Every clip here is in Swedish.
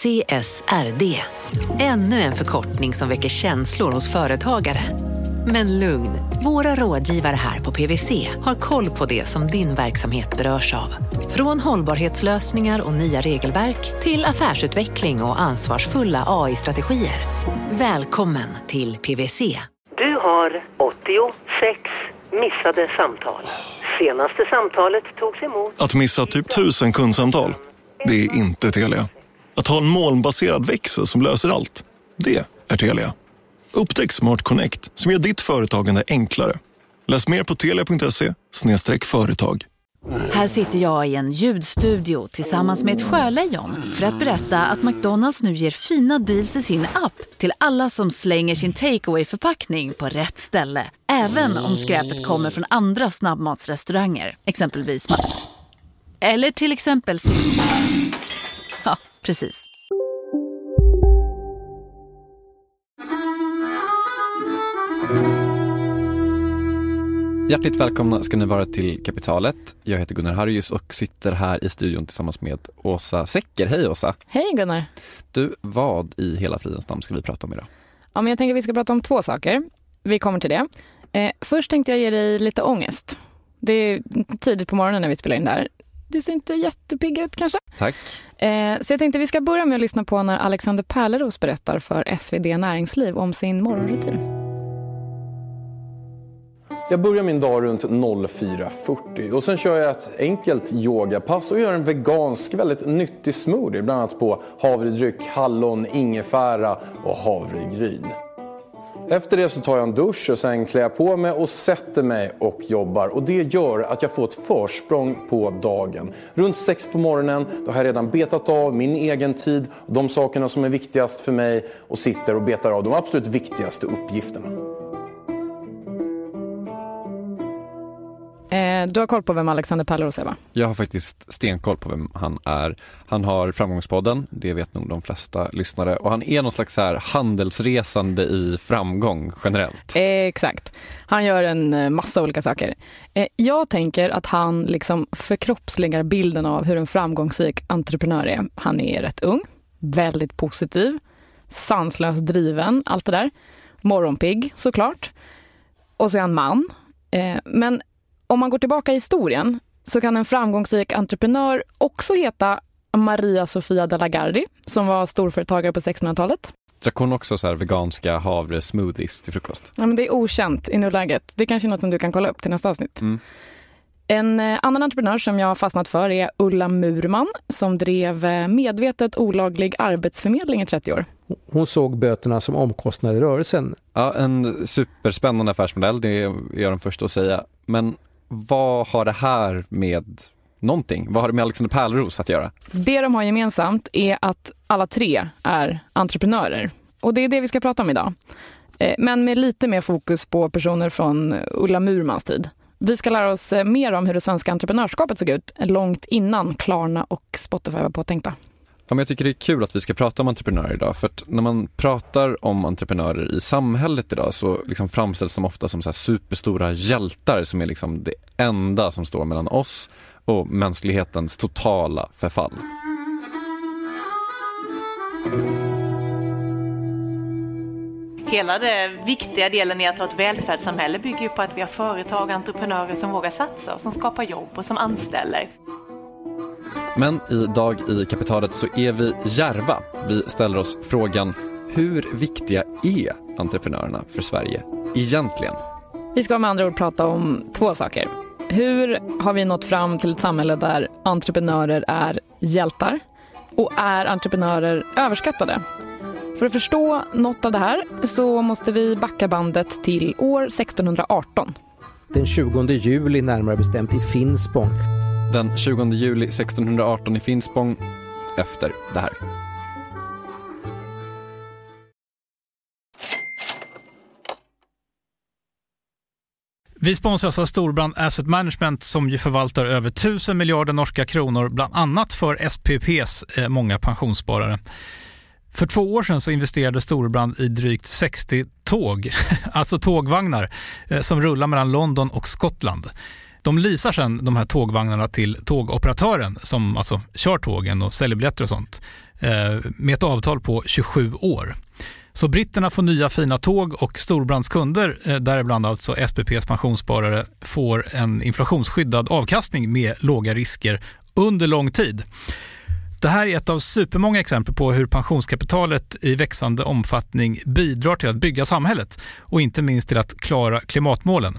CSRD. Ännu en förkortning som väcker känslor hos företagare. Men lugn, våra rådgivare här på PWC har koll på det som din verksamhet berörs av. Från hållbarhetslösningar och nya regelverk till affärsutveckling och ansvarsfulla AI-strategier. Välkommen till PWC. Du har 86 missade samtal. Senaste samtalet togs emot... Att missa typ tusen kundsamtal, det är inte Telia. Att ha en molnbaserad växel som löser allt, det är Telia. Upptäck Smart Connect som gör ditt företagande enklare. Läs mer på telia.se företag. Här sitter jag i en ljudstudio tillsammans med ett sjölejon för att berätta att McDonalds nu ger fina deals i sin app till alla som slänger sin takeaway förpackning på rätt ställe. Även om skräpet kommer från andra snabbmatsrestauranger, exempelvis Eller till exempel precis. Hjärtligt välkomna ska ni vara till Kapitalet. Jag heter Gunnar Harjus och sitter här i studion tillsammans med Åsa Secker. Hej Åsa! Hej Gunnar! Du, vad i hela fridens namn ska vi prata om idag? Ja, men jag tänker att vi ska prata om två saker. Vi kommer till det. Eh, först tänkte jag ge dig lite ångest. Det är tidigt på morgonen när vi spelar in där. Du ser inte jättepigg ut kanske? Tack. Eh, så jag tänkte vi ska börja med att lyssna på när Alexander Pärleros berättar för SvD Näringsliv om sin morgonrutin. Jag börjar min dag runt 04.40 och sen kör jag ett enkelt yogapass och gör en vegansk väldigt nyttig smoothie bland annat på havredryck, hallon, ingefära och havregryn. Efter det så tar jag en dusch och sen klär jag på mig och sätter mig och jobbar. Och det gör att jag får ett försprång på dagen. Runt sex på morgonen då har jag redan betat av min egen tid och de sakerna som är viktigast för mig och sitter och betar av de absolut viktigaste uppgifterna. Eh, du har koll på vem Alexander Pärleros är va? Jag har faktiskt stenkoll på vem han är. Han har Framgångspodden, det vet nog de flesta lyssnare. Och han är någon slags här handelsresande i framgång generellt. Eh, exakt. Han gör en eh, massa olika saker. Eh, jag tänker att han liksom förkroppsligar bilden av hur en framgångsrik entreprenör är. Han är rätt ung, väldigt positiv, sanslöst driven, allt det där. Morgonpigg såklart. Och så är han man. Eh, men om man går tillbaka i historien så kan en framgångsrik entreprenör också heta Maria Sofia de la Gardie som var storföretagare på 1600-talet. Drack hon också så här veganska havresmoothies till frukost? Ja, men det är okänt i nuläget. Det är kanske är något som du kan kolla upp till nästa avsnitt. Mm. En eh, annan entreprenör som jag har fastnat för är Ulla Murman som drev eh, medvetet olaglig arbetsförmedling i 30 år. Hon såg böterna som omkostnader i rörelsen. Ja, en superspännande affärsmodell, det är jag den första att säga. Men vad har det här med någonting? Vad har det med Alexander Pärleros att göra? Det de har gemensamt är att alla tre är entreprenörer. Och det är det vi ska prata om idag. Eh, men med lite mer fokus på personer från Ulla Murmans tid. Vi ska lära oss eh, mer om hur det svenska entreprenörskapet såg ut långt innan Klarna och Spotify var påtänkta. Ja, men jag tycker det är kul att vi ska prata om entreprenörer idag för att när man pratar om entreprenörer i samhället idag så liksom framställs de ofta som så superstora hjältar som är liksom det enda som står mellan oss och mänsklighetens totala förfall. Hela den viktiga delen i att ha ett välfärdssamhälle bygger ju på att vi har företag och entreprenörer som vågar satsa och som skapar jobb och som anställer. Men idag i Kapitalet så är vi järva. Vi ställer oss frågan hur viktiga är entreprenörerna för Sverige egentligen? Vi ska med andra ord prata om två saker. Hur har vi nått fram till ett samhälle där entreprenörer är hjältar? Och är entreprenörer överskattade? För att förstå något av det här så måste vi backa bandet till år 1618. Den 20 juli närmare bestämt i Finspång den 20 juli 1618 i Finspång efter det här. Vi sponsras av Storbrand Asset Management som ju förvaltar över 1000 miljarder norska kronor bland annat för SPPs eh, många pensionssparare. För två år sedan så investerade Storbrand i drygt 60 tåg, alltså tågvagnar, eh, som rullar mellan London och Skottland. De leasar sen de här tågvagnarna till tågoperatören som alltså kör tågen och säljer biljetter och sånt. Eh, med ett avtal på 27 år. Så britterna får nya fina tåg och Storbrands kunder, eh, däribland alltså SPPs pensionssparare, får en inflationsskyddad avkastning med låga risker under lång tid. Det här är ett av supermånga exempel på hur pensionskapitalet i växande omfattning bidrar till att bygga samhället och inte minst till att klara klimatmålen.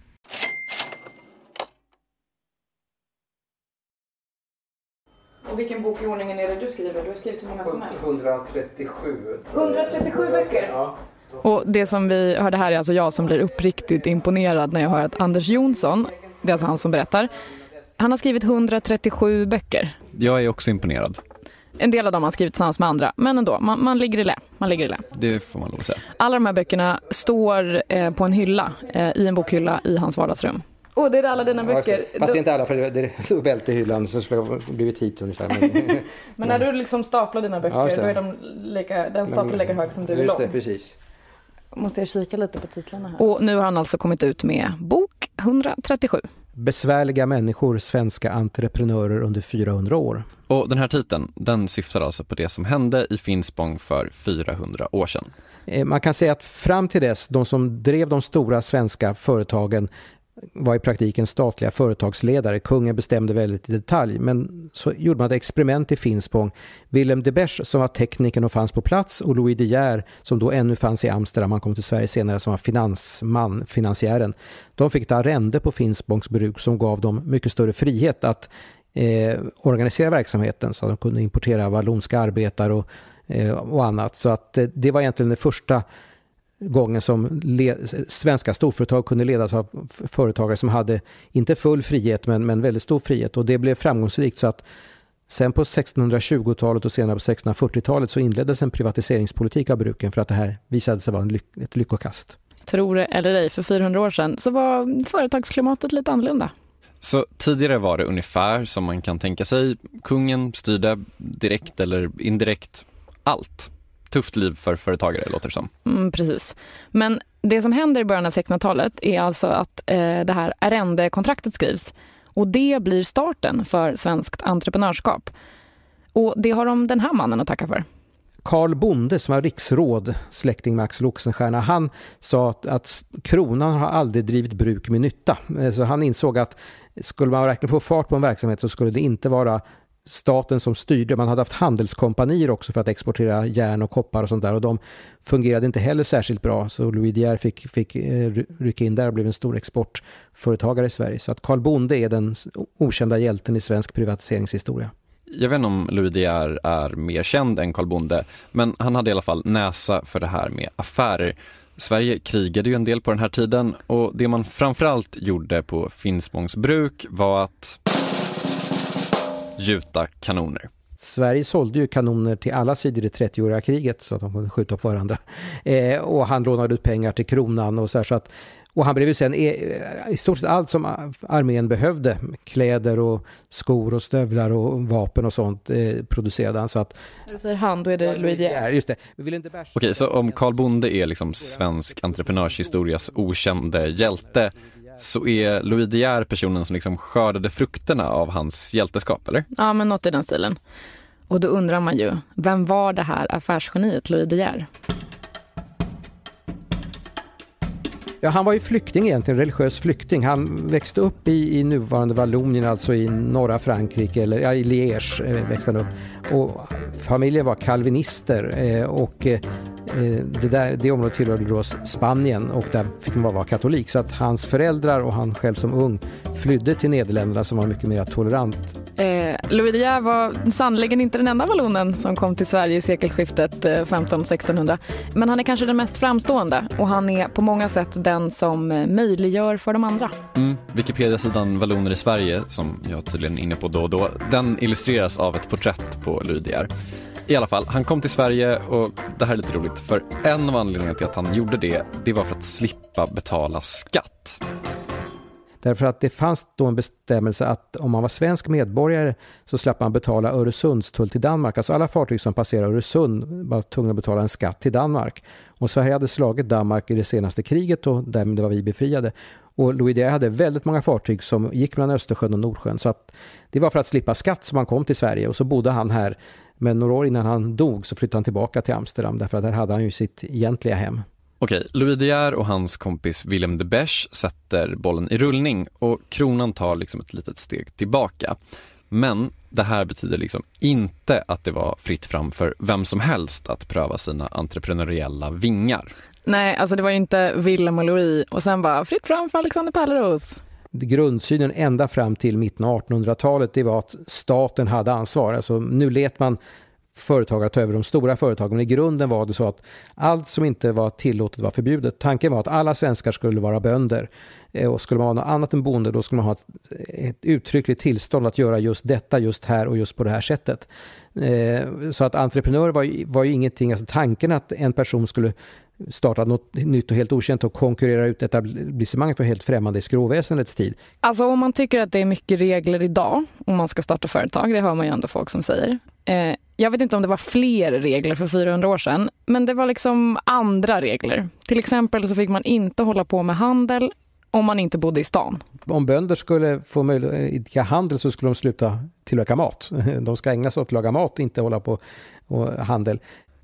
Och vilken bok i ordningen är det du skriver? Du har skrivit hur många som helst. 137. 137 böcker? Ja. Och det som vi hörde här är alltså jag som blir uppriktigt imponerad när jag hör att Anders Jonsson, det är alltså han som berättar, han har skrivit 137 böcker. Jag är också imponerad. En del av dem har han skrivit tillsammans med andra, men ändå, man, man, ligger i lä. man ligger i lä. Det får man lov att säga. Alla de här böckerna står eh, på en hylla, eh, i en bokhylla i hans vardagsrum. Åh, oh, det är alla dina böcker. Ja, Fast det är inte alla, för det välter hyllan så skulle det blivit hit ungefär. Men, men när du liksom staplar dina böcker, ja, då är de lika, den stapeln lika hög som du är lång. Det, precis. Måste jag kika lite på titlarna här. Och nu har han alltså kommit ut med bok 137. Besvärliga människor, svenska entreprenörer under 400 år. Och den här titeln, den syftar alltså på det som hände i Finspång för 400 år sedan. Eh, man kan säga att fram till dess, de som drev de stora svenska företagen var i praktiken statliga företagsledare. Kungen bestämde väldigt i detalj. Men så gjorde man ett experiment i Finspång. Willem de Besch som var teknikern och fanns på plats och Louis De Geer som då ännu fanns i Amsterdam, han kom till Sverige senare som var finansman, finansiären. De fick ett arrende på Finspångs bruk som gav dem mycket större frihet att eh, organisera verksamheten så att de kunde importera vallonska arbetare och, eh, och annat. Så att eh, det var egentligen det första gången som svenska storföretag kunde ledas av företagare som hade, inte full frihet, men, men väldigt stor frihet. Och det blev framgångsrikt så att sen på 1620-talet och senare på 1640-talet så inleddes en privatiseringspolitik av bruken för att det här visade sig vara ly ett lyckokast. Tror det eller ej, för 400 år sedan så var företagsklimatet lite annorlunda. Så tidigare var det ungefär som man kan tänka sig. Kungen styrde direkt eller indirekt allt tufft liv för företagare låter det som. Mm, precis. Men det som händer i början av 1600-talet är alltså att eh, det här arrendekontraktet skrivs. Och det blir starten för svenskt entreprenörskap. Och det har de den här mannen att tacka för. Karl Bonde som var riksråd, släkting med Axel Oxenstierna, han sa att, att, kronan har aldrig drivit bruk med nytta. Eh, så han insåg att skulle man verkligen få fart på en verksamhet så skulle det inte vara staten som styrde. Man hade haft handelskompanier också för att exportera järn och koppar och sånt där och de fungerade inte heller särskilt bra. Så Louis De Geer fick, fick eh, rycka in där och blev en stor exportföretagare i Sverige. Så att Karl Bonde är den okända hjälten i svensk privatiseringshistoria. Jag vet inte om Louis De Geer är mer känd än Karl Bonde, men han hade i alla fall näsa för det här med affärer. Sverige krigade ju en del på den här tiden och det man framförallt gjorde på Finspångs bruk var att gjuta kanoner. Sverige sålde ju kanoner till alla sidor i 30-åriga kriget så att de kunde skjuta på varandra. Eh, och han lånade ut pengar till kronan och så, här, så att och han blev ju sen eh, i stort sett allt som armén behövde, kläder och skor och stövlar och vapen och sånt eh, producerade han. Så att, När du säger han, då är det Louis De Geer. Just det. Okej, så om Karl Bonde är liksom svensk entreprenörshistorias okände hjälte så är Louis De Geer personen som liksom skördade frukterna av hans hjälteskap, eller? Ja, men något i den stilen. Och då undrar man ju, vem var det här affärsgeniet Louis De Geer? Ja, han var ju flykting egentligen, religiös flykting. Han växte upp i, i nuvarande Vallonien, alltså i norra Frankrike, eller ja, i Liège eh, växte han upp. Och familjen var kalvinister eh, och eh, Eh, det, där, det området tillhörde då Spanien och där fick man bara vara katolik. Så att hans föräldrar och han själv som ung flydde till Nederländerna som var mycket mer tolerant. Eh, Louis De Geer var sannoliken inte den enda vallonen som kom till Sverige i sekelskiftet eh, 15-1600. Men han är kanske den mest framstående och han är på många sätt den som eh, möjliggör för de andra. Mm, Wikipedia-sidan Valloner i Sverige, som jag tydligen är inne på då och då, den illustreras av ett porträtt på Louis De Geer. I alla fall, han kom till Sverige och det här är lite roligt för en av anledningarna till att han gjorde det, det var för att slippa betala skatt. Därför att det fanns då en bestämmelse att om man var svensk medborgare så slapp man betala Öresundstull till Danmark. Alltså alla fartyg som passerar Öresund var tvungna att betala en skatt till Danmark. Och Sverige hade slagit Danmark i det senaste kriget och därmed var vi befriade. Och Louis De hade väldigt många fartyg som gick mellan Östersjön och Nordsjön. Så att det var för att slippa skatt som han kom till Sverige och så bodde han här men några år innan han dog så flyttade han tillbaka till Amsterdam därför att där hade han ju sitt egentliga hem. Okej, Louis De Geer och hans kompis Willem de Besch sätter bollen i rullning och kronan tar liksom ett litet steg tillbaka. Men det här betyder liksom inte att det var fritt fram för vem som helst att pröva sina entreprenöriella vingar. Nej, alltså det var ju inte Willem och Louis och sen bara fritt fram för Alexander Pärleros grundsynen ända fram till mitten av 1800-talet det var att staten hade ansvar. Alltså, nu lät man företag att ta över de stora företagen. Men i grunden var det så att allt som inte var tillåtet var förbjudet. Tanken var att alla svenskar skulle vara bönder. Eh, och skulle man vara något annat än bonde då skulle man ha ett, ett uttryckligt tillstånd att göra just detta just här och just på det här sättet. Eh, så att entreprenör var, var ju ingenting, alltså tanken att en person skulle starta något nytt och helt okänt och konkurrera ut etablissemanget var helt främmande i skråväsendets tid. Alltså om man tycker att det är mycket regler idag om man ska starta företag, det hör man ju ändå folk som säger. Eh, jag vet inte om det var fler regler för 400 år sedan, men det var liksom andra regler. Till exempel så fick man inte hålla på med handel om man inte bodde i stan. Om bönder skulle få möjlighet att idka handel så skulle de sluta tillverka mat. De ska ägna sig åt att laga mat, inte hålla på och handel.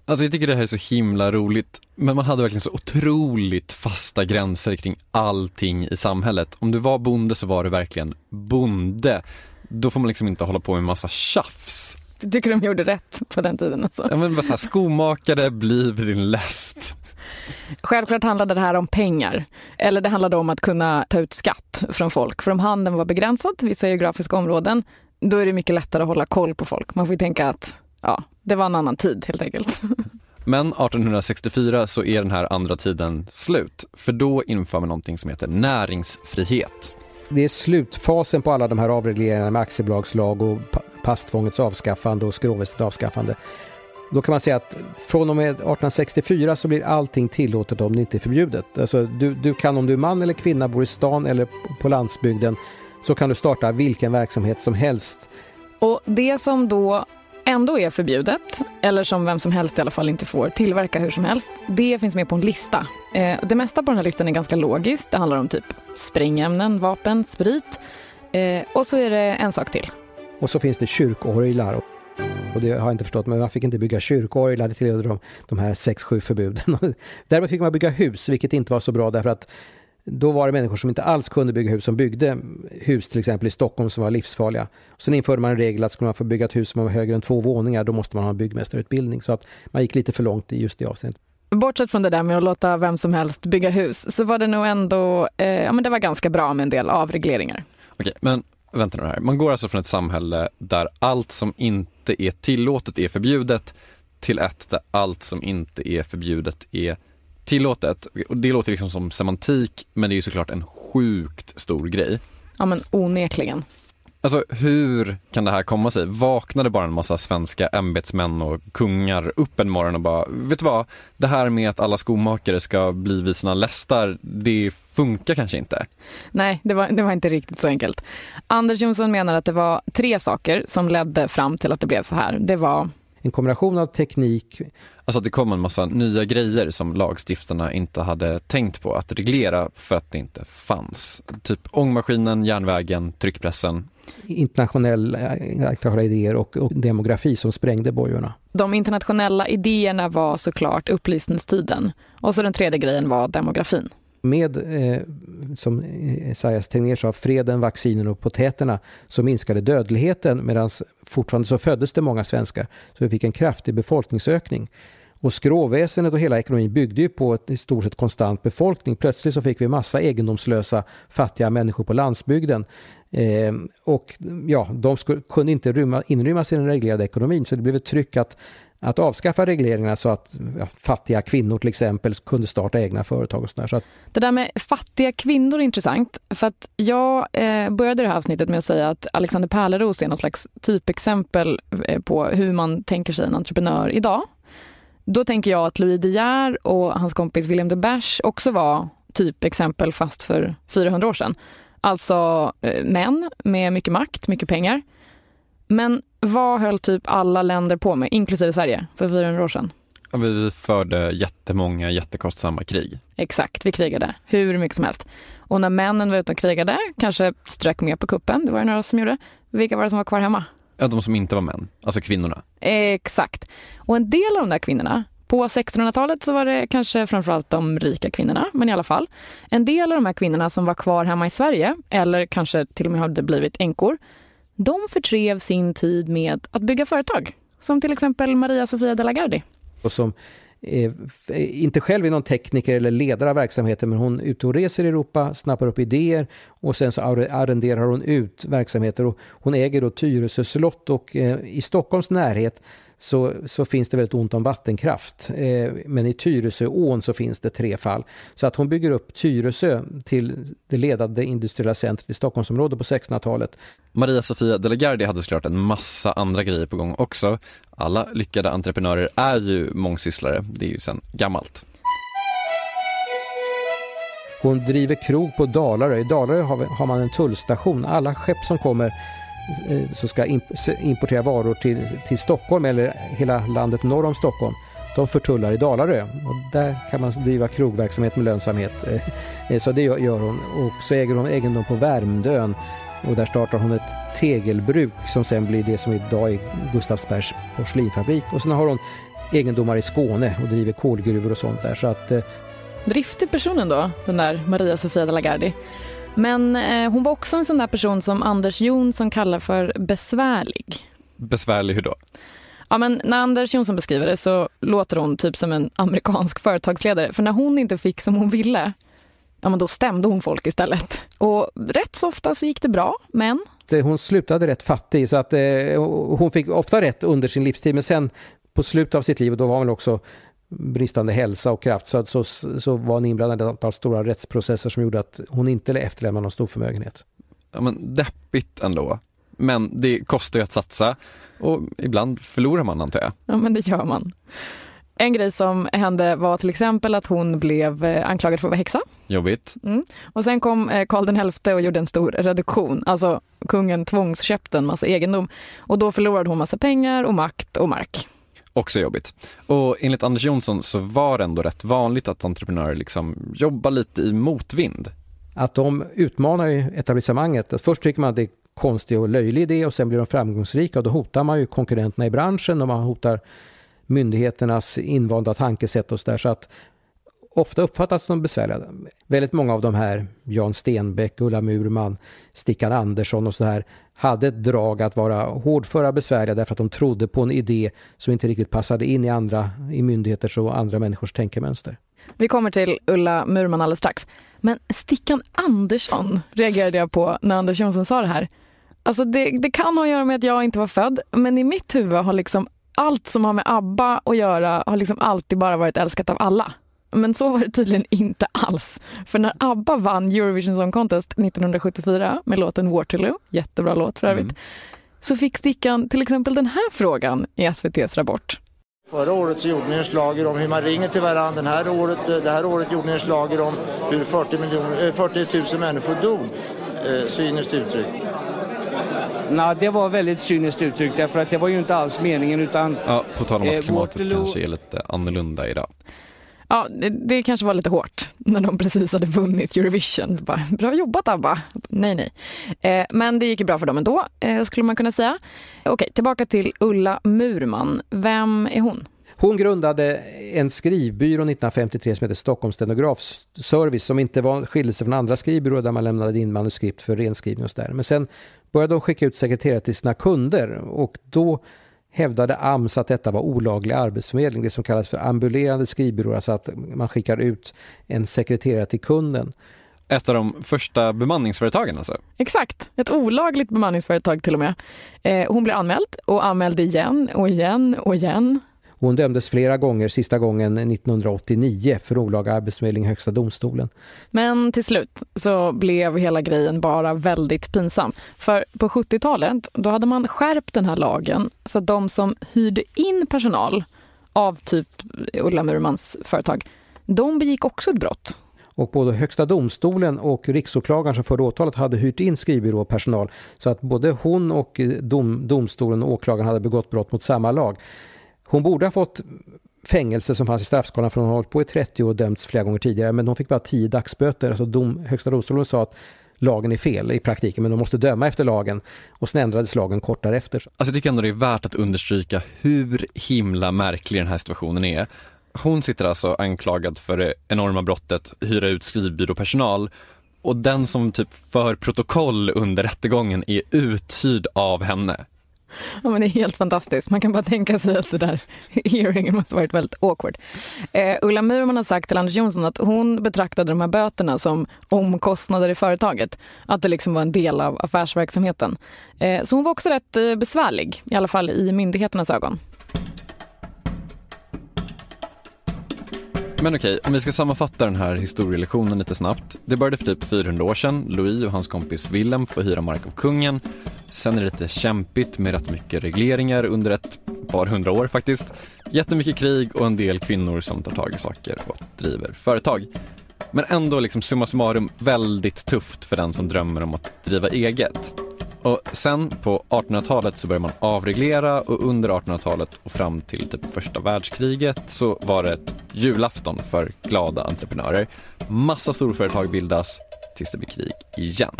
Alltså jag tycker det här är så himla roligt, men man hade verkligen så otroligt fasta gränser kring allting i samhället. Om du var bonde så var du verkligen bonde. Då får man liksom inte hålla på med massa tjafs. Du tycker de gjorde rätt på den tiden alltså? Ja men bara så här, skomakare, bliv din läst. Självklart handlade det här om pengar. Eller det handlade om att kunna ta ut skatt från folk. För om handeln var begränsad till vissa geografiska områden, då är det mycket lättare att hålla koll på folk. Man får ju tänka att ja, det var en annan tid helt enkelt. Men 1864 så är den här andra tiden slut, för då inför man någonting som heter näringsfrihet. Det är slutfasen på alla de här avregleringarna med aktiebolagslag och passtvångets avskaffande och skråväsendets avskaffande. Då kan man säga att från och med 1864 så blir allting tillåtet om det inte är förbjudet. Alltså du, du kan om du är man eller kvinna, bor i stan eller på landsbygden så kan du starta vilken verksamhet som helst. Och det som då ändå är förbjudet, eller som vem som helst i alla fall inte får tillverka hur som helst, det finns med på en lista. Eh, det mesta på den här listan är ganska logiskt. Det handlar om typ sprängämnen, vapen, sprit. Eh, och så är det en sak till. Och så finns det kyrkorglar. Och det har jag inte förstått, men man fick inte bygga kyrkorglar, det tillhörde de, de här sex, sju förbuden. Däremot fick man bygga hus, vilket inte var så bra därför att då var det människor som inte alls kunde bygga hus som byggde hus till exempel i Stockholm som var livsfarliga. Sen införde man en regel att skulle man få bygga ett hus som var högre än två våningar då måste man ha en byggmästarutbildning. Så att man gick lite för långt i just det avseendet. Bortsett från det där med att låta vem som helst bygga hus så var det nog ändå, eh, ja men det var ganska bra med en del avregleringar. Okej, men vänta nu här. Man går alltså från ett samhälle där allt som inte är tillåtet är förbjudet till ett där allt som inte är förbjudet är tillåtet. Och det låter liksom som semantik, men det är ju såklart en sjukt stor grej. Ja men onekligen. Alltså hur kan det här komma sig? Vaknade bara en massa svenska ämbetsmän och kungar upp en morgon och bara, vet du vad? Det här med att alla skomakare ska bli vid sina lästar, det funkar kanske inte. Nej, det var, det var inte riktigt så enkelt. Anders Jonsson menar att det var tre saker som ledde fram till att det blev så här. Det var en kombination av teknik. Alltså att det kom en massa nya grejer som lagstiftarna inte hade tänkt på att reglera för att det inte fanns. Typ ångmaskinen, järnvägen, tryckpressen. Internationella, internationella idéer och, och demografi som sprängde bojorna. De internationella idéerna var såklart upplysningstiden. Och så den tredje grejen var demografin med, eh, som Esaias Tegnér sa, freden, vaccinen och potäterna så minskade dödligheten medan fortfarande så föddes det många svenskar. Så vi fick en kraftig befolkningsökning. Och skråväsendet och hela ekonomin byggde ju på ett i stort sett konstant befolkning. Plötsligt så fick vi massa egendomslösa fattiga människor på landsbygden. Eh, och ja, de skulle, kunde inte rymma, inrymmas i den reglerade ekonomin så det blev ett tryck att att avskaffa regleringarna så att ja, fattiga kvinnor till exempel kunde starta egna företag och sådär. Så att... Det där med fattiga kvinnor är intressant för att jag eh, började det här avsnittet med att säga att Alexander Pärleros är någon slags typexempel eh, på hur man tänker sig en entreprenör idag. Då tänker jag att Louis De Geer och hans kompis William de Bash också var typexempel fast för 400 år sedan. Alltså eh, män med mycket makt, mycket pengar. Men vad höll typ alla länder på med, inklusive Sverige, för 400 år sedan? vi förde jättemånga jättekostsamma krig. Exakt, vi krigade hur mycket som helst. Och när männen var ute och krigade, kanske strök med på kuppen, det var det några som gjorde. Vilka var det som var kvar hemma? Ja, de som inte var män, alltså kvinnorna. Exakt. Och en del av de där kvinnorna, på 1600-talet så var det kanske framförallt de rika kvinnorna, men i alla fall. En del av de här kvinnorna som var kvar hemma i Sverige, eller kanske till och med hade blivit änkor, de förtrev sin tid med att bygga företag. Som till exempel Maria Sofia de la Gardie. Och som eh, inte själv är någon tekniker eller ledare av verksamheten men hon är ute och reser i Europa, snappar upp idéer och sen så arrenderar hon ut verksamheter. Och hon äger då Tyresö slott och eh, i Stockholms närhet så, så finns det väldigt ont om vattenkraft. Eh, men i Tyresöån så finns det tre fall. Så att hon bygger upp Tyresö till det ledande industriella centret i Stockholmsområdet på 1600-talet. Maria Sofia de la Gardie hade såklart en massa andra grejer på gång också. Alla lyckade entreprenörer är ju mångsysslare, det är ju sedan gammalt. Hon driver krog på Dalarö. I Dalarö har man en tullstation. Alla skepp som kommer Eh, som ska importera varor till, till Stockholm eller hela landet norr om Stockholm de förtullar i Dalarö och där kan man driva krogverksamhet med lönsamhet. Eh, eh, så det gör hon. Och så äger hon egendom på Värmdön och där startar hon ett tegelbruk som sen blir det som idag är Gustavsbergs porslinfabrik. Och sen har hon egendomar i Skåne och driver kolgruvor och sånt där. Så att, Driftig person ändå, den där Maria Sofia de la Gardie. Men eh, hon var också en sån där person som Anders Jonsson kallar för besvärlig. Besvärlig hur då? Ja, men när Anders Jonsson beskriver det så låter hon typ som en amerikansk företagsledare. För när hon inte fick som hon ville, ja men då stämde hon folk istället. Och rätt så ofta så gick det bra, men... Hon slutade rätt fattig så att eh, hon fick ofta rätt under sin livstid men sen på slutet av sitt liv, då var hon också bristande hälsa och kraft så, så, så var hon inblandad i ett antal stora rättsprocesser som gjorde att hon inte efterlämnade någon stor förmögenhet. Ja, men deppigt ändå. Men det kostar ju att satsa och ibland förlorar man antar jag. Ja men det gör man. En grej som hände var till exempel att hon blev eh, anklagad för att vara häxa. Jobbigt. Mm. Och sen kom eh, Karl XI och gjorde en stor reduktion. Alltså kungen tvångsköpte en massa egendom. Och då förlorade hon massa pengar och makt och mark. Också jobbigt. Och enligt Anders Jonsson så var det ändå rätt vanligt att entreprenörer liksom jobbar lite i motvind. Att de utmanar ju etablissemanget. Först tycker man att det är konstig och löjlig idé och sen blir de framgångsrika och då hotar man ju konkurrenterna i branschen och man hotar myndigheternas invanda tankesätt och så där. Så att ofta uppfattas som besvärliga. Väldigt många av de här, Jan Stenbeck, Ulla Murman, Stickan Andersson och så här, hade ett drag att vara hårdföra besvärliga därför att de trodde på en idé som inte riktigt passade in i andra, i myndigheters och andra människors tänkemönster. Vi kommer till Ulla Murman alldeles strax. Men Stickan Andersson reagerade jag på när Anders Jonsson sa det här. Alltså det, det kan ha att göra med att jag inte var född, men i mitt huvud har liksom allt som har med ABBA att göra har liksom alltid bara varit älskat av alla. Men så var det tydligen inte alls. För när ABBA vann Eurovision Song Contest 1974 med låten Waterloo, jättebra låt för övrigt, mm. så fick Stickan till exempel den här frågan i SVTs Rapport. Förra året så gjorde ni en slager om hur man ringer till varandra. Den här året, det här året gjorde ni en slager om hur 40, miljoner, 40 000 människor dog. Eh, cyniskt uttryck. Nej, det var väldigt cyniskt uttryckt därför att det var ju inte alls meningen utan... Ja, på tal om att klimatet eh, kanske är lite annorlunda idag. Ja, det, det, kanske var lite hårt när de precis hade vunnit Eurovision. Bara, bra jobbat ABBA! Nej, nej. Eh, men det gick ju bra för dem ändå, eh, skulle man kunna säga. Okej, tillbaka till Ulla Murman. Vem är hon? Hon grundade en skrivbyrå 1953 som heter Stockholms stenografservice som inte var skilde sig från andra skrivbyråer där man lämnade in manuskript för renskrivning och sådär. Men sen började hon skicka ut sekreterare till sina kunder och då hävdade AMS att detta var olaglig arbetsförmedling, det som kallas för ambulerande skrivbyråer, alltså att man skickar ut en sekreterare till kunden. Ett av de första bemanningsföretagen alltså? Exakt, ett olagligt bemanningsföretag till och med. Eh, hon blev anmäld och anmälde igen och igen och igen. Hon dömdes flera gånger, sista gången 1989 för olaga arbetsförmedling i Högsta domstolen. Men till slut så blev hela grejen bara väldigt pinsam. För på 70-talet då hade man skärpt den här lagen så att de som hyrde in personal av typ Ulla Murmans företag, de begick också ett brott. Och både Högsta domstolen och riksåklagaren som förde åtalet hade hyrt in skrivbyråpersonal. Så att både hon och dom, domstolen och åklagaren hade begått brott mot samma lag. Hon borde ha fått fängelse som fanns i straffskalan för hon har hållit på i 30 år och dömts flera gånger tidigare. Men hon fick bara 10 dagsböter. Alltså dom, Högsta domstolen sa att lagen är fel i praktiken men de måste döma efter lagen och sen ändrades lagen kort därefter. Alltså jag tycker ändå det är värt att understryka hur himla märklig den här situationen är. Hon sitter alltså anklagad för det enorma brottet hyra ut skrivbyråpersonal och den som typ för protokoll under rättegången är uthyrd av henne. Ja, men det är helt fantastiskt. Man kan bara tänka sig att det där hearingen måste varit väldigt awkward. Eh, Ulla Murman har sagt till Anders Jonsson att hon betraktade de här böterna som omkostnader i företaget. Att det liksom var en del av affärsverksamheten. Eh, så hon var också rätt eh, besvärlig, i alla fall i myndigheternas ögon. Men okej, om vi ska sammanfatta den här historielektionen lite snabbt. Det började för typ 400 år sedan. Louis och hans kompis Willem får hyra mark av kungen. Sen är det lite kämpigt med rätt mycket regleringar under ett par hundra år faktiskt. Jättemycket krig och en del kvinnor som tar tag i saker och driver företag. Men ändå liksom summa summarum väldigt tufft för den som drömmer om att driva eget. Och sen på 1800-talet så började man avreglera och under 1800-talet och fram till typ första världskriget så var det ett julafton för glada entreprenörer. Massa storföretag bildas tills det blir krig igen.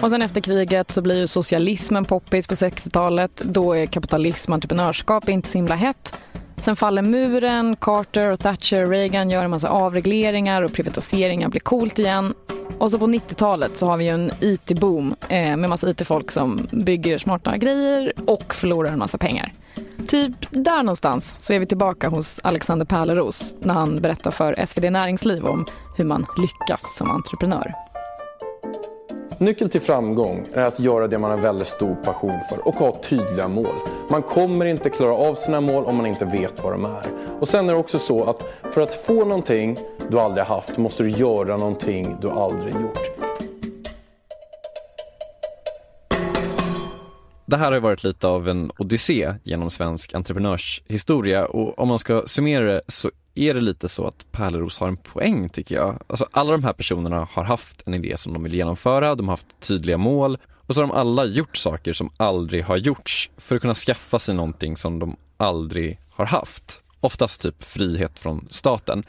Och sen efter kriget så blir ju socialismen poppis på 60-talet. Då är kapitalism och entreprenörskap inte så himla hett. Sen faller muren, Carter och Thatcher och Reagan gör en massa avregleringar och privatiseringar blir coolt igen. Och så på 90-talet så har vi ju en IT-boom eh, med massa IT-folk som bygger smarta grejer och förlorar en massa pengar. Typ där någonstans så är vi tillbaka hos Alexander Pärleros när han berättar för SvD Näringsliv om hur man lyckas som entreprenör. Nyckeln till framgång är att göra det man har väldigt stor passion för och ha tydliga mål. Man kommer inte klara av sina mål om man inte vet vad de är. Och sen är det också så att för att få någonting du aldrig haft måste du göra någonting du aldrig gjort. Det här har varit lite av en odyssé genom svensk entreprenörshistoria och om man ska summera det så är det lite så att Pärleros har en poäng tycker jag. Alltså alla de här personerna har haft en idé som de vill genomföra, de har haft tydliga mål och så har de alla gjort saker som aldrig har gjorts för att kunna skaffa sig någonting som de aldrig har haft. Oftast typ frihet från staten.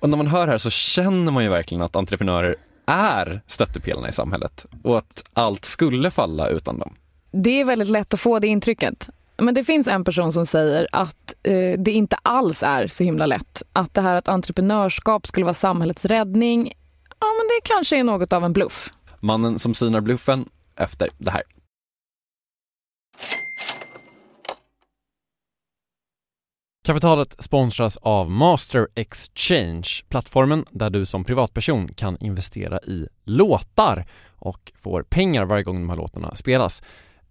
Och när man hör det här så känner man ju verkligen att entreprenörer är stöttepelarna i samhället och att allt skulle falla utan dem. Det är väldigt lätt att få det intrycket. Men det finns en person som säger att eh, det inte alls är så himla lätt. Att det här att entreprenörskap skulle vara samhällets räddning, ja men det kanske är något av en bluff. Mannen som synar bluffen efter det här. Kapitalet sponsras av Master Exchange, plattformen där du som privatperson kan investera i låtar och får pengar varje gång de här låtarna spelas.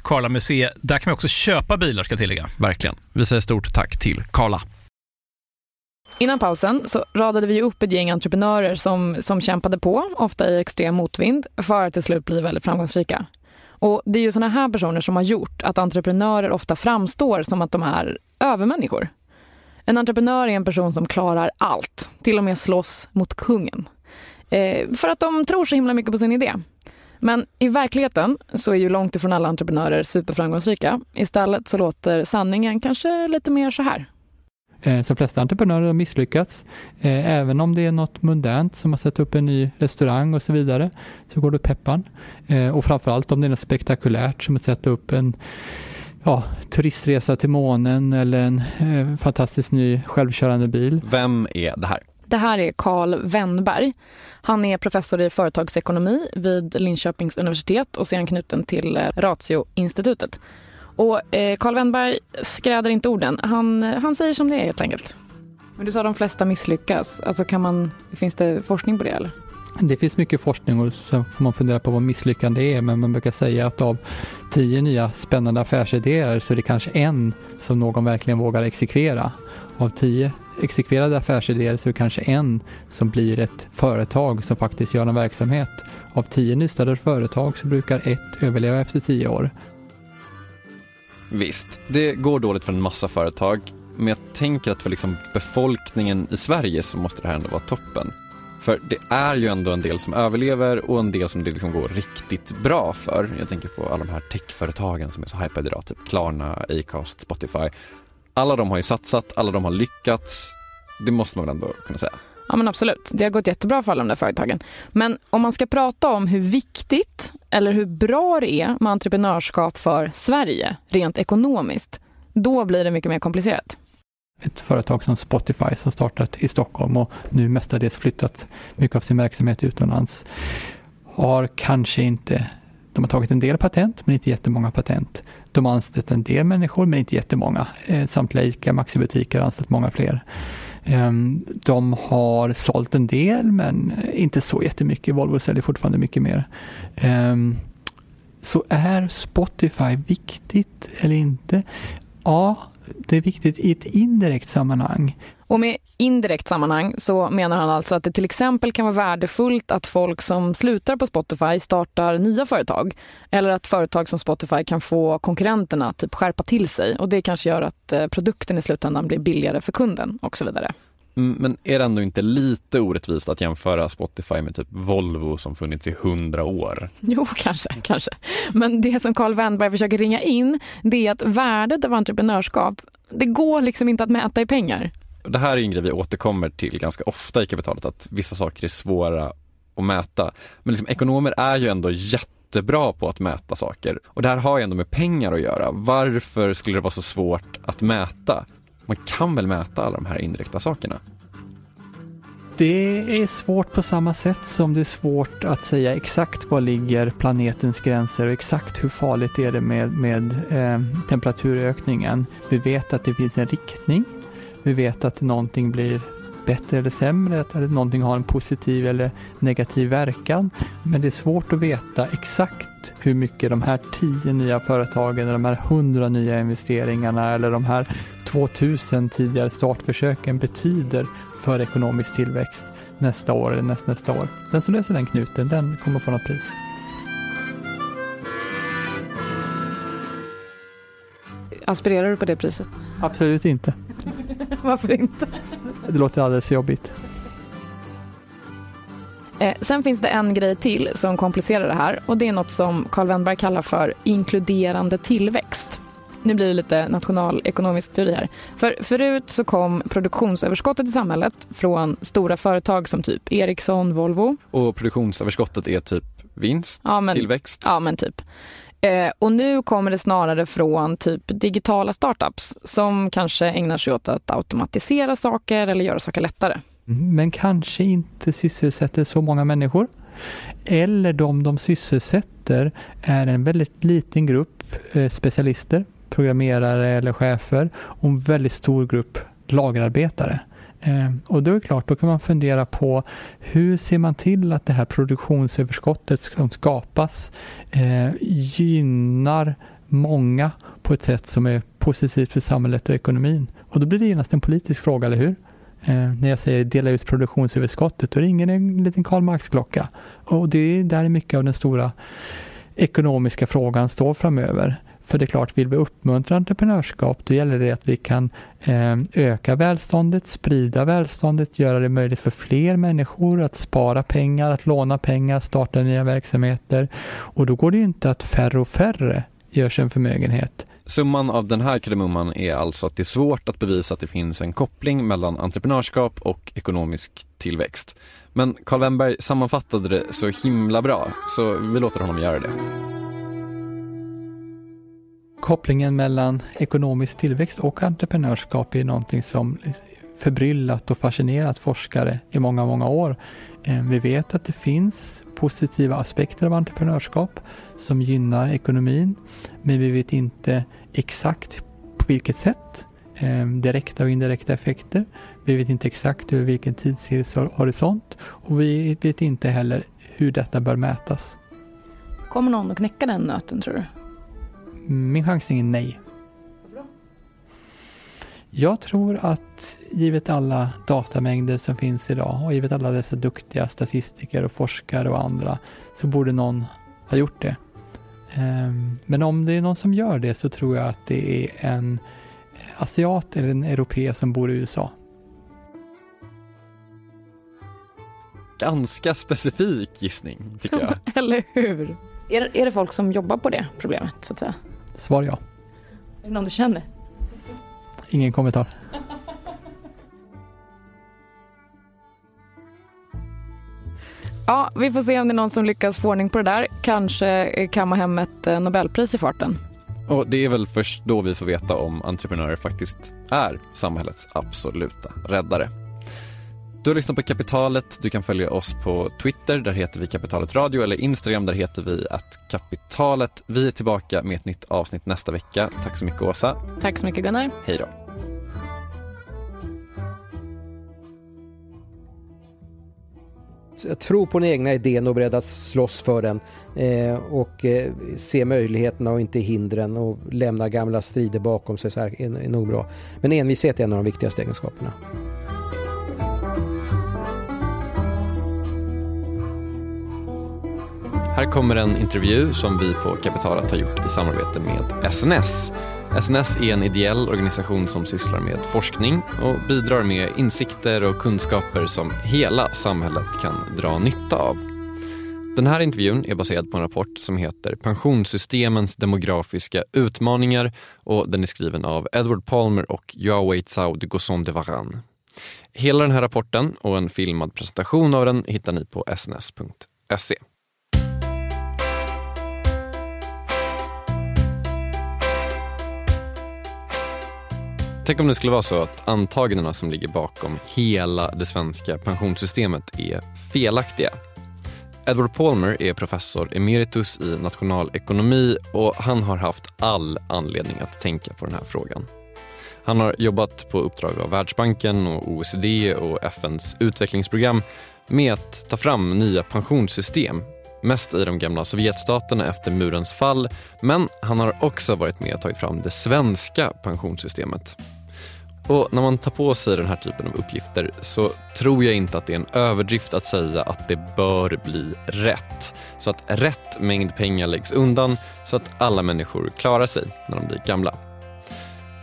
Karla Museet. Där kan vi också köpa bilar ska jag tillägga. Verkligen. Vi säger stort tack till Karla. Innan pausen så radade vi upp ett gäng entreprenörer som, som kämpade på, ofta i extrem motvind, för att till slut bli väldigt framgångsrika. Och Det är ju såna här personer som har gjort att entreprenörer ofta framstår som att de är övermänniskor. En entreprenör är en person som klarar allt, till och med slåss mot kungen. Eh, för att de tror så himla mycket på sin idé. Men i verkligheten så är ju långt ifrån alla entreprenörer superframgångsrika. Istället så låter sanningen kanske lite mer så här. Eh, så de flesta entreprenörer har misslyckats. Eh, även om det är något modernt som att sätta upp en ny restaurang och så vidare så går det peppan. Eh, och framförallt om det är något spektakulärt som att sätta upp en ja, turistresa till månen eller en eh, fantastisk ny självkörande bil. Vem är det här? Det här är Carl Wennberg. Han är professor i företagsekonomi vid Linköpings universitet och sedan knuten till Ratio-institutet. Och eh, Carl Wennberg skräder inte orden. Han, han säger som det är helt enkelt. Men du sa att de flesta misslyckas. Alltså kan man, finns det forskning på det eller? Det finns mycket forskning och så får man fundera på vad misslyckande är men man brukar säga att av tio nya spännande affärsidéer så är det kanske en som någon verkligen vågar exekvera. Av tio exekverade affärsidéer så är det kanske en som blir ett företag som faktiskt gör en verksamhet. Av tio nystartade företag så brukar ett överleva efter tio år. Visst, det går dåligt för en massa företag, men jag tänker att för liksom befolkningen i Sverige så måste det här ändå vara toppen. För det är ju ändå en del som överlever och en del som det liksom går riktigt bra för. Jag tänker på alla de här techföretagen som är så hypade idag, typ Klarna, Acast, Spotify. Alla de har ju satsat, alla de har lyckats. Det måste man väl ändå kunna säga. Ja men absolut, det har gått jättebra för alla de där företagen. Men om man ska prata om hur viktigt eller hur bra det är med entreprenörskap för Sverige rent ekonomiskt, då blir det mycket mer komplicerat. Ett företag som Spotify som startat i Stockholm och nu mestadels flyttat mycket av sin verksamhet utomlands har kanske inte de har tagit en del patent, men inte jättemånga patent. De har anställt en del människor, men inte jättemånga. Eh, samtliga ICA Maxi-butiker har anställt många fler. Ehm, de har sålt en del men inte så jättemycket. Volvo säljer fortfarande mycket mer. Ehm, så är Spotify viktigt eller inte? Ja, det är viktigt i ett indirekt sammanhang. Och med indirekt sammanhang så menar han alltså att det till exempel kan vara värdefullt att folk som slutar på Spotify startar nya företag. Eller att företag som Spotify kan få konkurrenterna typ skärpa till sig och det kanske gör att eh, produkten i slutändan blir billigare för kunden och så vidare. Mm, men är det ändå inte lite orättvist att jämföra Spotify med typ Volvo som funnits i hundra år? Jo, kanske, kanske. Men det som Carl Wennberg försöker ringa in, det är att värdet av entreprenörskap, det går liksom inte att mäta i pengar. Det här är en grej vi återkommer till ganska ofta i kapitalet, att vissa saker är svåra att mäta. Men liksom, ekonomer är ju ändå jättebra på att mäta saker och det här har ju ändå med pengar att göra. Varför skulle det vara så svårt att mäta? Man kan väl mäta alla de här indirekta sakerna? Det är svårt på samma sätt som det är svårt att säga exakt var ligger planetens gränser och exakt hur farligt är det med, med eh, temperaturökningen. Vi vet att det finns en riktning. Vi vet att någonting blir bättre eller sämre, att någonting har en positiv eller negativ verkan. Men det är svårt att veta exakt hur mycket de här tio nya företagen, eller de här hundra nya investeringarna eller de här 2000 tidigare startförsöken betyder för ekonomisk tillväxt nästa år eller näst, nästa år. Den som löser den knuten, den kommer få något pris. Aspirerar du på det priset? Absolut inte. Varför inte? Det låter alldeles jobbigt. Eh, sen finns det en grej till som komplicerar det här och det är något som Carl Wennberg kallar för inkluderande tillväxt. Nu blir det lite nationalekonomisk teori här. För förut så kom produktionsöverskottet i samhället från stora företag som typ Ericsson, Volvo. Och produktionsöverskottet är typ vinst, ja, men, tillväxt? Ja, men typ. Eh, och nu kommer det snarare från typ digitala startups som kanske ägnar sig åt att automatisera saker eller göra saker lättare. Mm, men kanske inte sysselsätter så många människor. Eller de de sysselsätter är en väldigt liten grupp eh, specialister programmerare eller chefer och en väldigt stor grupp lagerarbetare. Ehm, och då är det klart, då kan man fundera på hur ser man till att det här produktionsöverskottet som skapas eh, gynnar många på ett sätt som är positivt för samhället och ekonomin. Och då blir det genast en politisk fråga, eller hur? Eh, när jag säger dela ut produktionsöverskottet, då ringer det en liten Karl Marx-klocka. Och det är där mycket av den stora ekonomiska frågan står framöver. För det är klart, vill vi uppmuntra entreprenörskap, då gäller det att vi kan eh, öka välståndet, sprida välståndet, göra det möjligt för fler människor att spara pengar, att låna pengar, starta nya verksamheter. Och då går det inte att färre och färre gör sig en förmögenhet. Summan av den här kardemumman är alltså att det är svårt att bevisa att det finns en koppling mellan entreprenörskap och ekonomisk tillväxt. Men Karl Wennberg sammanfattade det så himla bra, så vi låter honom göra det kopplingen mellan ekonomisk tillväxt och entreprenörskap är någonting som förbryllat och fascinerat forskare i många, många år. Eh, vi vet att det finns positiva aspekter av entreprenörskap som gynnar ekonomin, men vi vet inte exakt på vilket sätt. Eh, direkta och indirekta effekter. Vi vet inte exakt över vilken tidshorisont och vi vet inte heller hur detta bör mätas. Kommer någon att knäcka den nöten tror du? Min chansning är nej. Jag tror att givet alla datamängder som finns idag och givet alla dessa duktiga statistiker och forskare och andra så borde någon ha gjort det. Ehm, men om det är någon som gör det så tror jag att det är en asiat eller en europé som bor i USA. Ganska specifik gissning tycker jag. eller hur? Är, är det folk som jobbar på det problemet så att säga? Svar ja. Är det någon du känner? Ingen kommentar. Ja, vi får se om det är någon som lyckas få ordning på det där. Kanske kamma hem ett eh, Nobelpris i farten. Och det är väl först då vi får veta om entreprenörer faktiskt är samhällets absoluta räddare. Du har lyssnat på Kapitalet. Du kan följa oss på Twitter, där heter vi Kapitalet Radio, eller Instagram, där heter vi att Kapitalet. Vi är tillbaka med ett nytt avsnitt nästa vecka. Tack så mycket Åsa. Tack så mycket Gunnar. Hej då. Jag tror på den egna idén och är beredd att slåss för den eh, och eh, se möjligheterna och inte hindren och lämna gamla strider bakom sig så här är, är nog bra. Men envishet är en av de viktigaste egenskaperna. Här kommer en intervju som vi på Kapitalet har gjort i samarbete med SNS. SNS är en ideell organisation som sysslar med forskning och bidrar med insikter och kunskaper som hela samhället kan dra nytta av. Den här intervjun är baserad på en rapport som heter Pensionssystemens demografiska utmaningar och den är skriven av Edward Palmer och Yahweh Tsao de Gosson de Varan. Hela den här rapporten och en filmad presentation av den hittar ni på sns.se. Tänk om det skulle vara så att antagandena som ligger bakom hela det svenska pensionssystemet är felaktiga. Edward Palmer är professor emeritus i nationalekonomi och han har haft all anledning att tänka på den här frågan. Han har jobbat på uppdrag av Världsbanken, och OECD och FNs utvecklingsprogram med att ta fram nya pensionssystem mest i de gamla Sovjetstaterna efter murens fall men han har också varit med och tagit fram det svenska pensionssystemet. Och när man tar på sig den här typen av uppgifter så tror jag inte att det är en överdrift att säga att det bör bli rätt. Så att rätt mängd pengar läggs undan så att alla människor klarar sig när de blir gamla.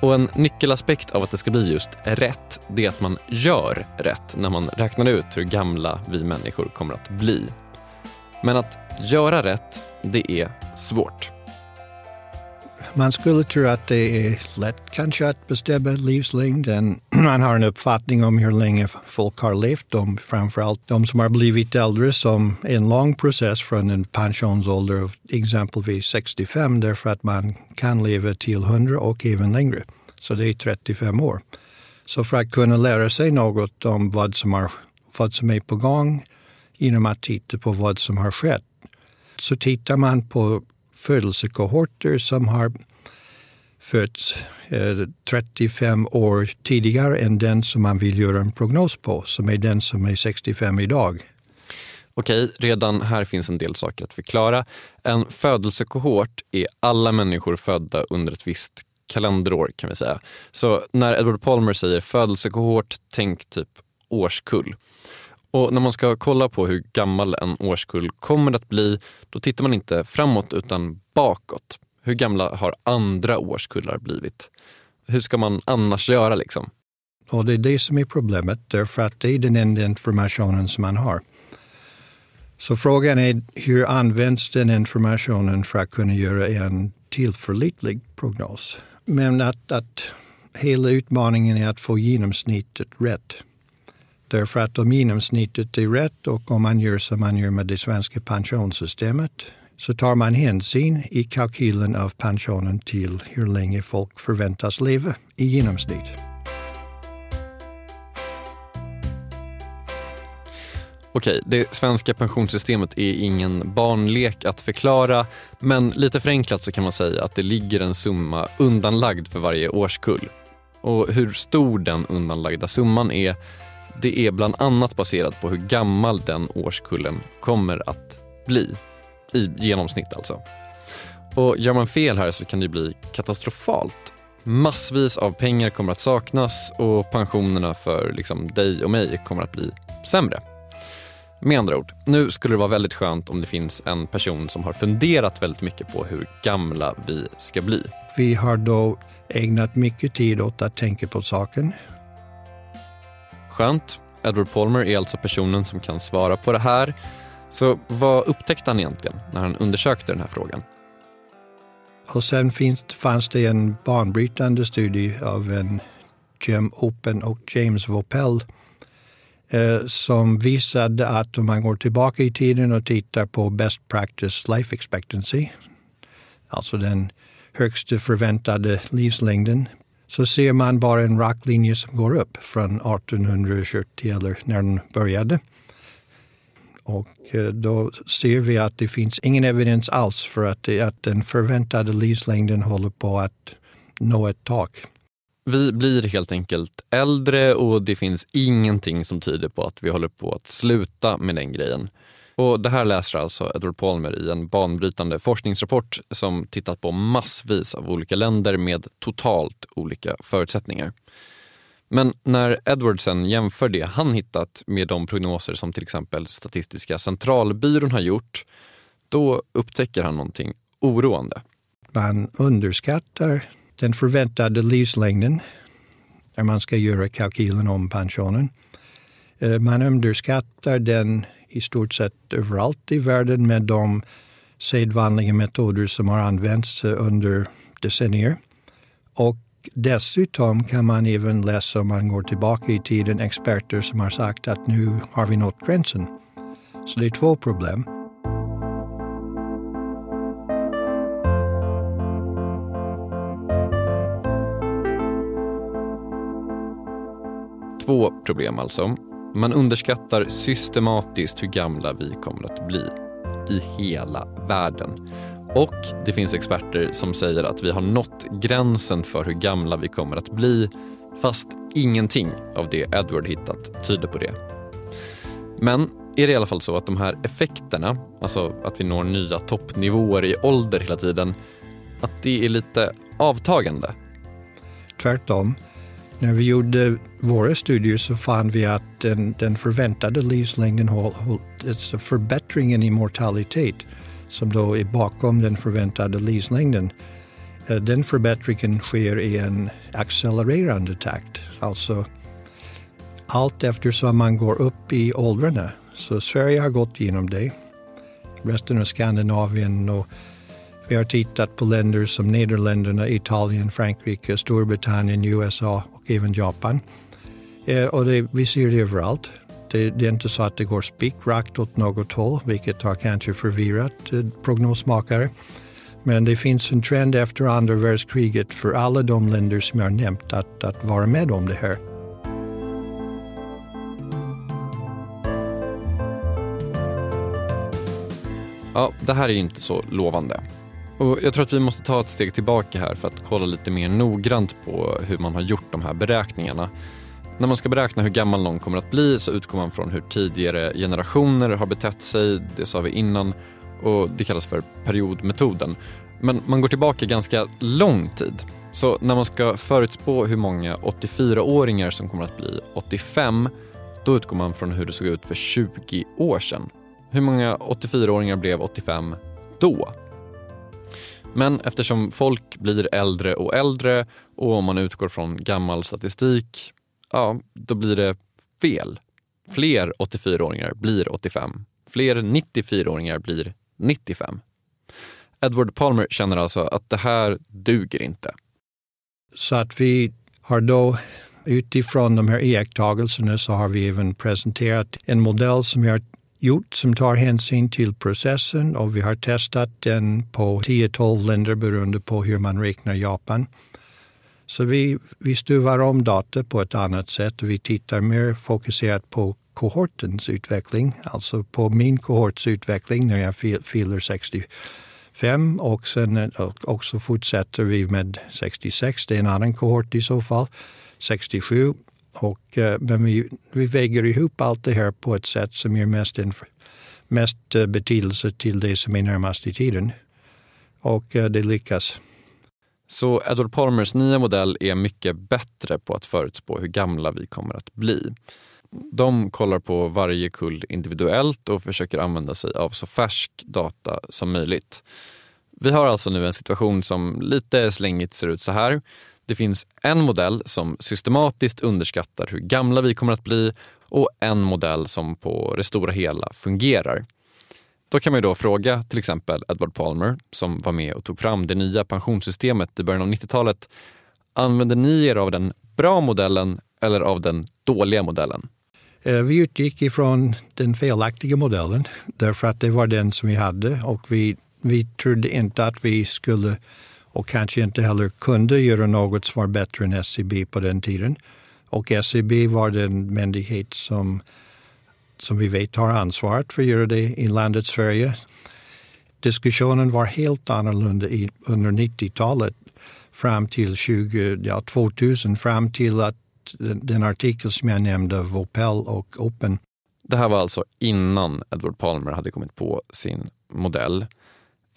Och en nyckelaspekt av att det ska bli just rätt, det är att man gör rätt när man räknar ut hur gamla vi människor kommer att bli. Men att göra rätt, det är svårt. Man skulle tro att det är lätt kanske att bestämma livslängden. Man har en uppfattning om hur länge folk har levt. De, framförallt de som har blivit äldre som en lång process från en pensionsålder av exempelvis 65 därför att man kan leva till 100 och även längre. Så det är 35 år. Så för att kunna lära sig något om vad som, har, vad som är på gång genom att titta på vad som har skett så tittar man på födelsekohorter som har fötts eh, 35 år tidigare än den som man vill göra en prognos på, som är den som är 65 idag. Okej, redan här finns en del saker att förklara. En födelsekohort är alla människor födda under ett visst kalenderår kan vi säga. Så när Edward Palmer säger födelsekohort, tänk typ årskull. Och när man ska kolla på hur gammal en årskull kommer att bli, då tittar man inte framåt utan bakåt. Hur gamla har andra årskullar blivit? Hur ska man annars göra liksom? Och det är det som är problemet, därför att det är den enda informationen som man har. Så frågan är hur används den informationen för att kunna göra en tillförlitlig prognos? Men att, att hela utmaningen är att få genomsnittet rätt. Därför att om genomsnittet är rätt och om man gör som man gör med det svenska pensionssystemet så tar man hänsyn i kalkylen av pensionen till hur länge folk förväntas leva i genomsnitt. Okej, det svenska pensionssystemet är ingen barnlek att förklara men lite förenklat så kan man säga att det ligger en summa undanlagd för varje årskull. Och hur stor den undanlagda summan är det är bland annat baserat på hur gammal den årskullen kommer att bli. I genomsnitt alltså. Och gör man fel här så kan det bli katastrofalt. Massvis av pengar kommer att saknas och pensionerna för liksom dig och mig kommer att bli sämre. Med andra ord, nu skulle det vara väldigt skönt om det finns en person som har funderat väldigt mycket på hur gamla vi ska bli. Vi har då ägnat mycket tid åt att tänka på saken. Skönt. Edward Palmer är alltså personen som kan svara på det här. Så vad upptäckte han egentligen när han undersökte den här frågan? Och sen finns, fanns det en banbrytande studie av en Jim Open och James Vopel eh, som visade att om man går tillbaka i tiden och tittar på best practice life expectancy, alltså den högsta förväntade livslängden, så ser man bara en rak linje som går upp från 1870 eller när den började. Och Eh, då ser vi att det finns ingen evidens alls för att, att den förväntade livslängden håller på att nå ett tak. Vi blir helt enkelt äldre och det finns ingenting som tyder på att vi håller på att sluta med den grejen. Och Det här läser alltså Edward Palmer i en banbrytande forskningsrapport som tittat på massvis av olika länder med totalt olika förutsättningar. Men när Edwardsen jämför det han hittat med de prognoser som till exempel Statistiska centralbyrån har gjort, då upptäcker han någonting oroande. Man underskattar den förväntade livslängden när man ska göra kalkylen om pensionen. Eh, man underskattar den i stort sett överallt i världen med de sedvanliga metoder som har använts eh, under decennier. Och dessutom kan man även läsa om man går tillbaka i tiden experter som har sagt att nu har vi nått gränsen. Så det är två problem. Två problem alltså. Man underskattar systematiskt hur gamla vi kommer att bli i hela världen. Och det finns experter som säger att vi har nått gränsen för hur gamla vi kommer att bli fast ingenting av det Edward hittat tyder på det. Men är det i alla fall så att de här effekterna, alltså att vi når nya toppnivåer i ålder hela tiden, att det är lite avtagande? Tvärtom. När vi gjorde våra studier så fann vi att den, den förväntade livslängden, alltså förbättringen i mortalitet som då är bakom den förväntade livslängden, eh, den förbättringen sker i en accelererande takt. Alltså allt eftersom man går upp i åldrarna. Så Sverige har gått igenom det. Resten av Skandinavien och vi har tittat på länder som Nederländerna, Italien, Frankrike, Storbritannien, USA och även Japan. Eh, och det, vi ser det överallt. Det, det, är inte så att det går spikrakt åt något håll, vilket har kanske förvirrat eh, prognosmakare. Men det finns en trend efter andra världskriget för alla de länder som jag har nämnt att, att vara med om det här. Ja, det här är inte så lovande. Och jag tror att vi måste ta ett steg tillbaka här för att kolla lite mer noggrant på hur man har gjort de här beräkningarna. När man ska beräkna hur gammal någon kommer att bli så utgår man från hur tidigare generationer har betett sig, det sa vi innan, och det kallas för periodmetoden. Men man går tillbaka ganska lång tid. Så när man ska förutspå hur många 84-åringar som kommer att bli 85, då utgår man från hur det såg ut för 20 år sedan. Hur många 84-åringar blev 85 då? Men eftersom folk blir äldre och äldre och om man utgår från gammal statistik, ja, då blir det fel. Fler 84-åringar blir 85. Fler 94-åringar blir 95. Edward Palmer känner alltså att det här duger inte. Så att vi har då utifrån de här iakttagelserna så har vi även presenterat en modell som vi har gjort som tar hänsyn till processen och vi har testat den på 10-12 länder beroende på hur man räknar Japan. Så vi, vi stuvar om data på ett annat sätt och vi tittar mer fokuserat på kohortens utveckling, alltså på min kohorts utveckling när jag fyller 65 och sen eh, också fortsätter vi med 66, det är en annan kohort i så fall, 67 och, eh, men vi, vi väger ihop allt det här på ett sätt som ger mest, mest eh, betydelse till det som är närmast i tiden. Och det lyckas. Så Edward Palmers nya modell är mycket bättre på att förutspå hur gamla vi kommer att bli. De kollar på varje kull individuellt och försöker använda sig av så färsk data som möjligt. Vi har alltså nu en situation som lite slängigt ser ut så här. Det finns en modell som systematiskt underskattar hur gamla vi kommer att bli och en modell som på det stora hela fungerar. Då kan man då fråga till exempel Edward Palmer som var med och tog fram det nya pensionssystemet i början av 90-talet. Använder ni er av den bra modellen eller av den dåliga modellen? Eh, vi utgick ifrån den felaktiga modellen därför att det var den som vi hade och vi, vi trodde inte att vi skulle och kanske inte heller kunde göra något som var bättre än SCB på den tiden. Och SCB var den myndighet som, som vi vet har ansvaret för att göra det i landet Sverige. Diskussionen var helt annorlunda i, under 90-talet fram till 20, ja, 2000, fram till att den, den artikel som jag nämnde, Vopel och Open. Det här var alltså innan Edward Palmer hade kommit på sin modell.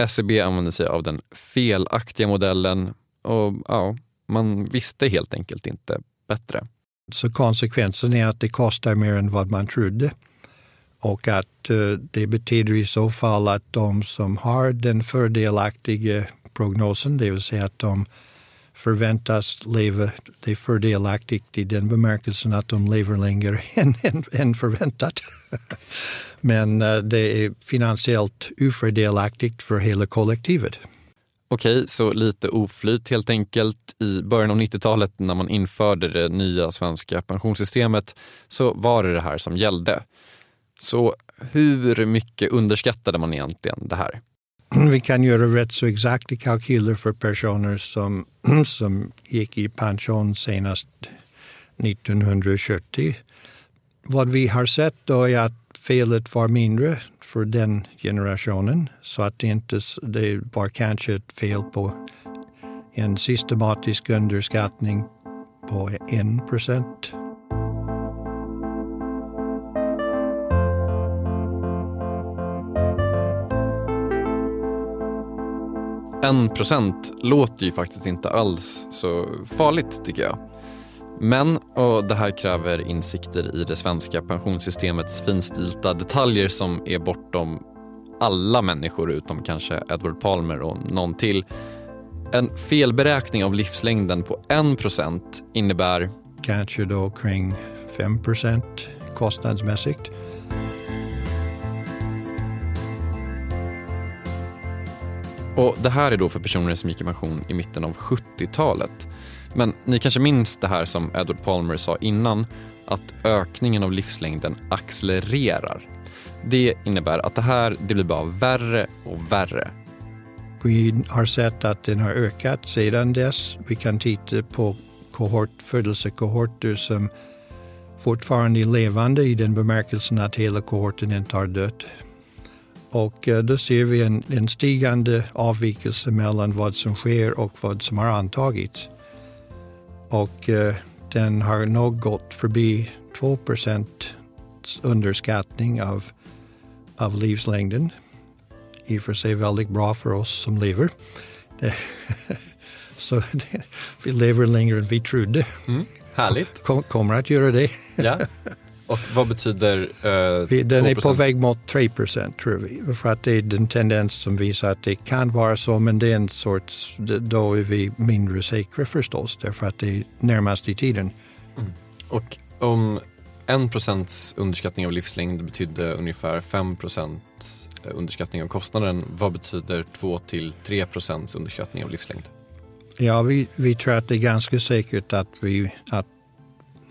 SEB använde sig av den felaktiga modellen och ja, man visste helt enkelt inte bättre. Så konsekvensen är att det kostar mer än vad man trodde. Och att eh, det betyder i så fall att de som har den fördelaktiga prognosen, det vill säga att de förväntas leva det fördelaktigt i den bemärkelsen att de lever längre än, än, än förväntat. Men eh, det är finansiellt ofördelaktigt för hela kollektivet. Okej, så lite oflyt helt enkelt. I början av 90-talet när man införde det nya svenska pensionssystemet så var det det här som gällde. Så hur mycket underskattade man egentligen det här? Vi kan göra rätt så exakta kalkyler för personer som, som gick i pension senast 1970. Vad vi har sett då är att felet var mindre för den generationen så att det inte det var kanske ett fel på en systematisk underskattning på en procent. En procent låter ju faktiskt inte alls så farligt tycker jag. Men, och det här kräver insikter i det svenska pensionssystemets finstilta detaljer som är bortom alla människor utom kanske Edward Palmer och någon till. En felberäkning av livslängden på 1% innebär Kanske då kring 5% kostnadsmässigt. Och det här är då för personer som gick i pension i mitten av 70-talet. Men ni kanske minns det här som Edward Palmer sa innan, att ökningen av livslängden accelererar. Det innebär att det här det blir bara värre och värre. Vi har sett att den har ökat sedan dess. Vi kan titta på kohort, födelsekohorter som fortfarande är levande i den bemärkelsen att hela kohorten inte har dött. Och eh, då ser vi en, en stigande avvikelse mellan vad som sker och vad som har antagits. Och eh, den har nog gått förbi 2% underskattning av, av livslängden. I och för sig väldigt bra för oss som lever. Så vi lever längre än vi trodde. Mm, härligt. Kom, kommer att göra det. Ja. Och vad betyder uh, vi, Den 2%? är på väg mot 3% tror vi. För att det är en tendens som visar att det kan vara så, men det är en sorts, då är vi mindre säkra förstås, därför att det är närmast i tiden. Mm. Och om 1 procents underskattning av livslängd betydde ungefär 5 procent underskattning av kostnaden, vad betyder 2 till 3 procents underskattning av livslängd? Ja, vi, vi tror att det är ganska säkert att, vi, att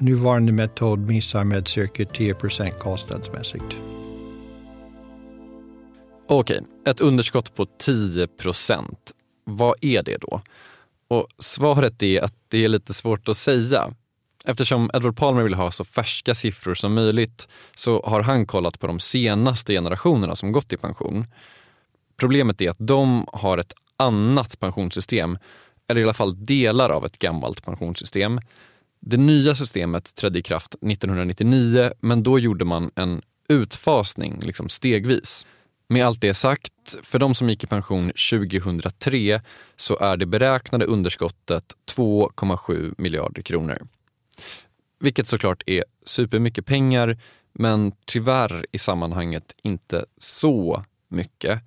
nuvarande metod missar med cirka 10 kostnadsmässigt. Okej, ett underskott på 10% Vad är det då? Och svaret är att det är lite svårt att säga. Eftersom Edward Palmer vill ha så färska siffror som möjligt så har han kollat på de senaste generationerna som gått i pension. Problemet är att de har ett annat pensionssystem, eller i alla fall delar av ett gammalt pensionssystem det nya systemet trädde i kraft 1999 men då gjorde man en utfasning liksom stegvis. Med allt det sagt, för de som gick i pension 2003 så är det beräknade underskottet 2,7 miljarder kronor. Vilket såklart är supermycket pengar men tyvärr i sammanhanget inte så mycket.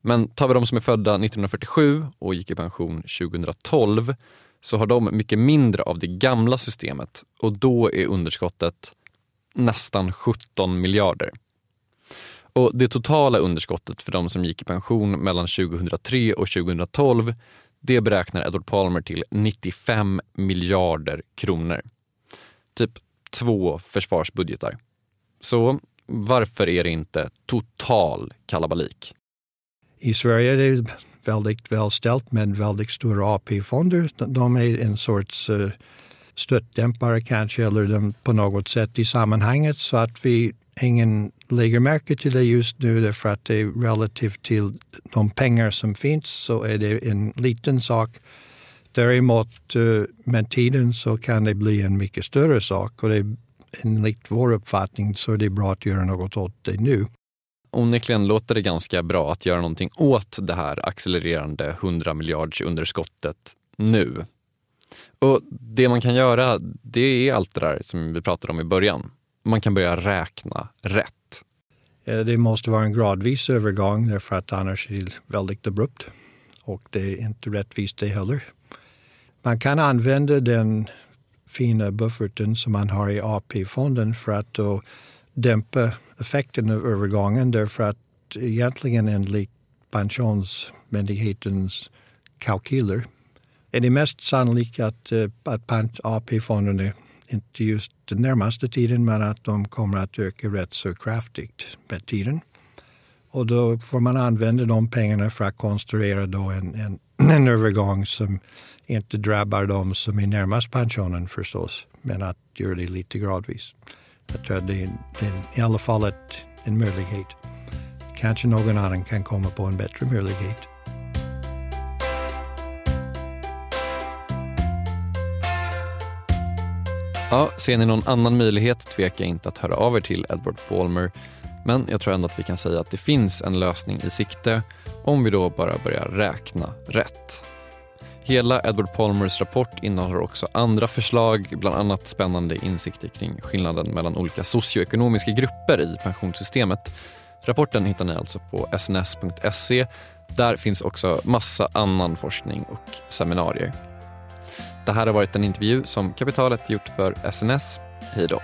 Men tar vi de som är födda 1947 och gick i pension 2012 så har de mycket mindre av det gamla systemet och då är underskottet nästan 17 miljarder. Och det totala underskottet för de som gick i pension mellan 2003 och 2012 det beräknar Edward Palmer till 95 miljarder kronor. Typ två försvarsbudgetar. Så varför är det inte total kalabalik? I Sverige är det väldigt välställt med väldigt stora AP-fonder. De är en sorts uh, stötdämpare kanske, eller de på något sätt i sammanhanget så att vi ingen lägger märke till det just nu därför att det är relativt till de pengar som finns så är det en liten sak. Däremot eh, med tiden så kan det bli en mycket större sak och det är, enligt vår uppfattning så är det bra att göra något åt det nu. Onekligen låter det ganska bra att göra någonting åt det här accelererande 100 miljarders underskottet nu. Och det man kan göra, det är allt det där som vi pratade om i början. Man kan börja räkna rätt. Eh, det måste vara en gradvis övergång därför att annars är det väldigt abrupt och det är inte rättvist det heller. Man kan använda den fina bufferten som man har i AP-fonden för att då dämpa effekten av övergången därför att egentligen enligt pensionsmyndighetens kalkyler. Är det mest sannolikt att, eh, att AP-fonderna, inte just den närmaste tiden, men att de kommer att öka rätt så kraftigt med tiden. Och då får man använda de pengarna för att konstruera då en, en, en övergång som inte drabbar de som är närmast pensionen förstås, men att göra det lite gradvis. Jag tror att det det är i alla fall ett, en möjlighet. Kanske någon annan kan komma på en bättre möjlighet. Ja, ser ni någon annan möjlighet, tveka inte att höra av er till Edward Palmer. Men jag tror ändå att vi kan säga att det finns en lösning i sikte om vi då bara börjar räkna rätt. Hela Edward Palmers rapport innehåller också andra förslag, bland annat spännande insikter kring skillnaden mellan olika socioekonomiska grupper i pensionssystemet. Rapporten hittar ni alltså på sns.se. Där finns också massa annan forskning och seminarier. Det här har varit en intervju som Kapitalet gjort för SNS. Hej då!